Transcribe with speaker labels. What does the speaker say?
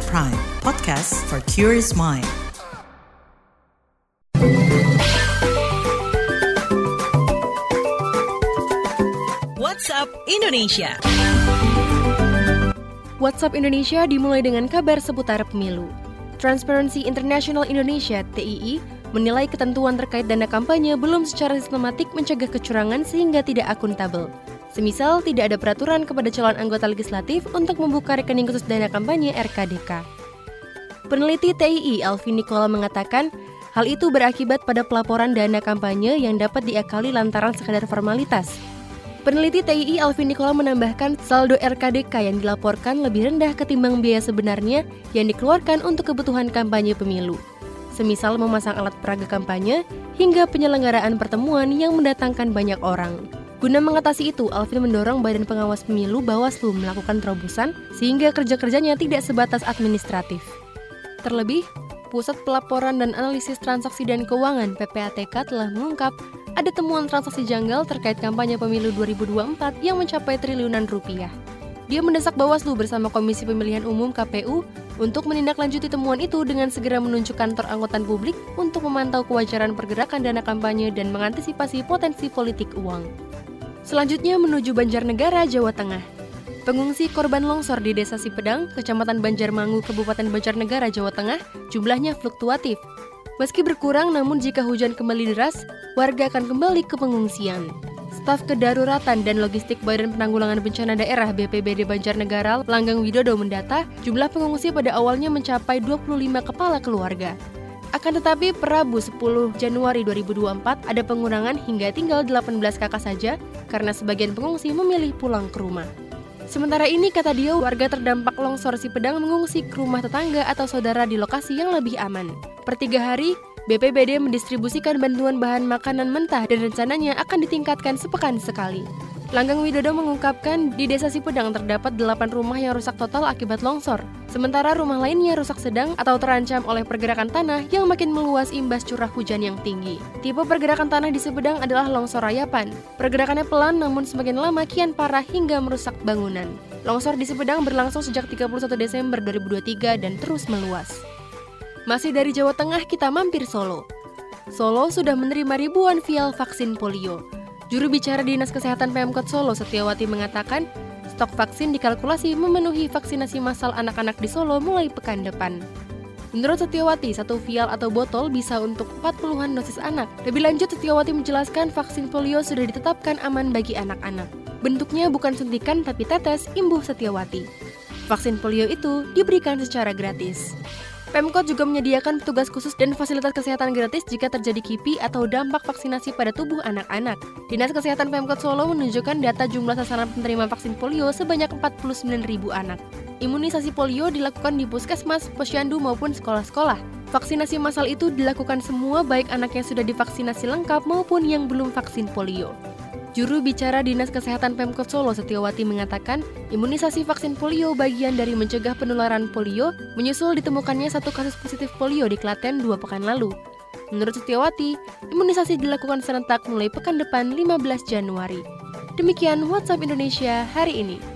Speaker 1: At Prime, podcast for curious mind. WhatsApp Indonesia.
Speaker 2: WhatsApp Indonesia dimulai dengan kabar seputar pemilu. Transparency International Indonesia (TII) menilai ketentuan terkait dana kampanye belum secara sistematik mencegah kecurangan sehingga tidak akuntabel. Semisal tidak ada peraturan kepada calon anggota legislatif untuk membuka rekening khusus dana kampanye RKDK. Peneliti TII Alvin Nikola mengatakan, hal itu berakibat pada pelaporan dana kampanye yang dapat diakali lantaran sekadar formalitas, Peneliti TII Alvin Nikola menambahkan saldo RKDK yang dilaporkan lebih rendah ketimbang biaya sebenarnya yang dikeluarkan untuk kebutuhan kampanye pemilu. Semisal memasang alat peraga kampanye hingga penyelenggaraan pertemuan yang mendatangkan banyak orang. Guna mengatasi itu, Alvin mendorong Badan Pengawas Pemilu Bawaslu melakukan terobosan sehingga kerja-kerjanya tidak sebatas administratif. Terlebih, Pusat Pelaporan dan Analisis Transaksi dan Keuangan PPATK telah mengungkap ada temuan transaksi janggal terkait kampanye pemilu 2024 yang mencapai triliunan rupiah. Dia mendesak Bawaslu bersama Komisi Pemilihan Umum KPU untuk menindaklanjuti temuan itu dengan segera menunjuk kantor angkutan publik untuk memantau kewajaran pergerakan dana kampanye dan mengantisipasi potensi politik uang. Selanjutnya menuju Banjarnegara, Jawa Tengah. Pengungsi korban longsor di Desa Sipedang, Kecamatan Banjarmangu, Kabupaten Banjarnegara, Jawa Tengah, jumlahnya fluktuatif, Meski berkurang, namun jika hujan kembali deras, warga akan kembali ke pengungsian. Staf Kedaruratan dan Logistik Badan Penanggulangan Bencana Daerah BPBD Banjarnegara, Langgang Widodo mendata, jumlah pengungsi pada awalnya mencapai 25 kepala keluarga. Akan tetapi, Perabu 10 Januari 2024 ada pengurangan hingga tinggal 18 kakak saja karena sebagian pengungsi memilih pulang ke rumah. Sementara ini, kata dia, warga terdampak longsor si Pedang mengungsi ke rumah tetangga atau saudara di lokasi yang lebih aman. Per tiga hari, BPBD mendistribusikan bantuan bahan makanan mentah dan rencananya akan ditingkatkan sepekan sekali. Langgang Widodo mengungkapkan di Desa Sipedang terdapat 8 rumah yang rusak total akibat longsor. Sementara rumah lainnya rusak sedang atau terancam oleh pergerakan tanah yang makin meluas imbas curah hujan yang tinggi. Tipe pergerakan tanah di Sipedang adalah longsor rayapan. Pergerakannya pelan namun semakin lama kian parah hingga merusak bangunan. Longsor di Sipedang berlangsung sejak 31 Desember 2023 dan terus meluas. Masih dari Jawa Tengah kita mampir Solo. Solo sudah menerima ribuan vial vaksin polio. Juru bicara Dinas Kesehatan Pemkot Solo Setiawati mengatakan, stok vaksin dikalkulasi memenuhi vaksinasi massal anak-anak di Solo mulai pekan depan. Menurut Setiawati, satu vial atau botol bisa untuk 40-an dosis anak. Lebih lanjut, Setiawati menjelaskan vaksin polio sudah ditetapkan aman bagi anak-anak. Bentuknya bukan suntikan tapi tetes, imbuh Setiawati. Vaksin polio itu diberikan secara gratis. Pemkot juga menyediakan petugas khusus dan fasilitas kesehatan gratis jika terjadi KIPI atau dampak vaksinasi pada tubuh anak-anak. Dinas Kesehatan Pemkot Solo menunjukkan data jumlah sasaran penerima vaksin polio sebanyak 49 ribu anak. Imunisasi polio dilakukan di puskesmas, posyandu maupun sekolah-sekolah. Vaksinasi massal itu dilakukan semua baik anak yang sudah divaksinasi lengkap maupun yang belum vaksin polio. Juru bicara Dinas Kesehatan Pemkot Solo Setiawati mengatakan, imunisasi vaksin polio bagian dari mencegah penularan polio menyusul ditemukannya satu kasus positif polio di Klaten dua pekan lalu. Menurut Setiawati, imunisasi dilakukan serentak mulai pekan depan 15 Januari. Demikian WhatsApp Indonesia hari ini.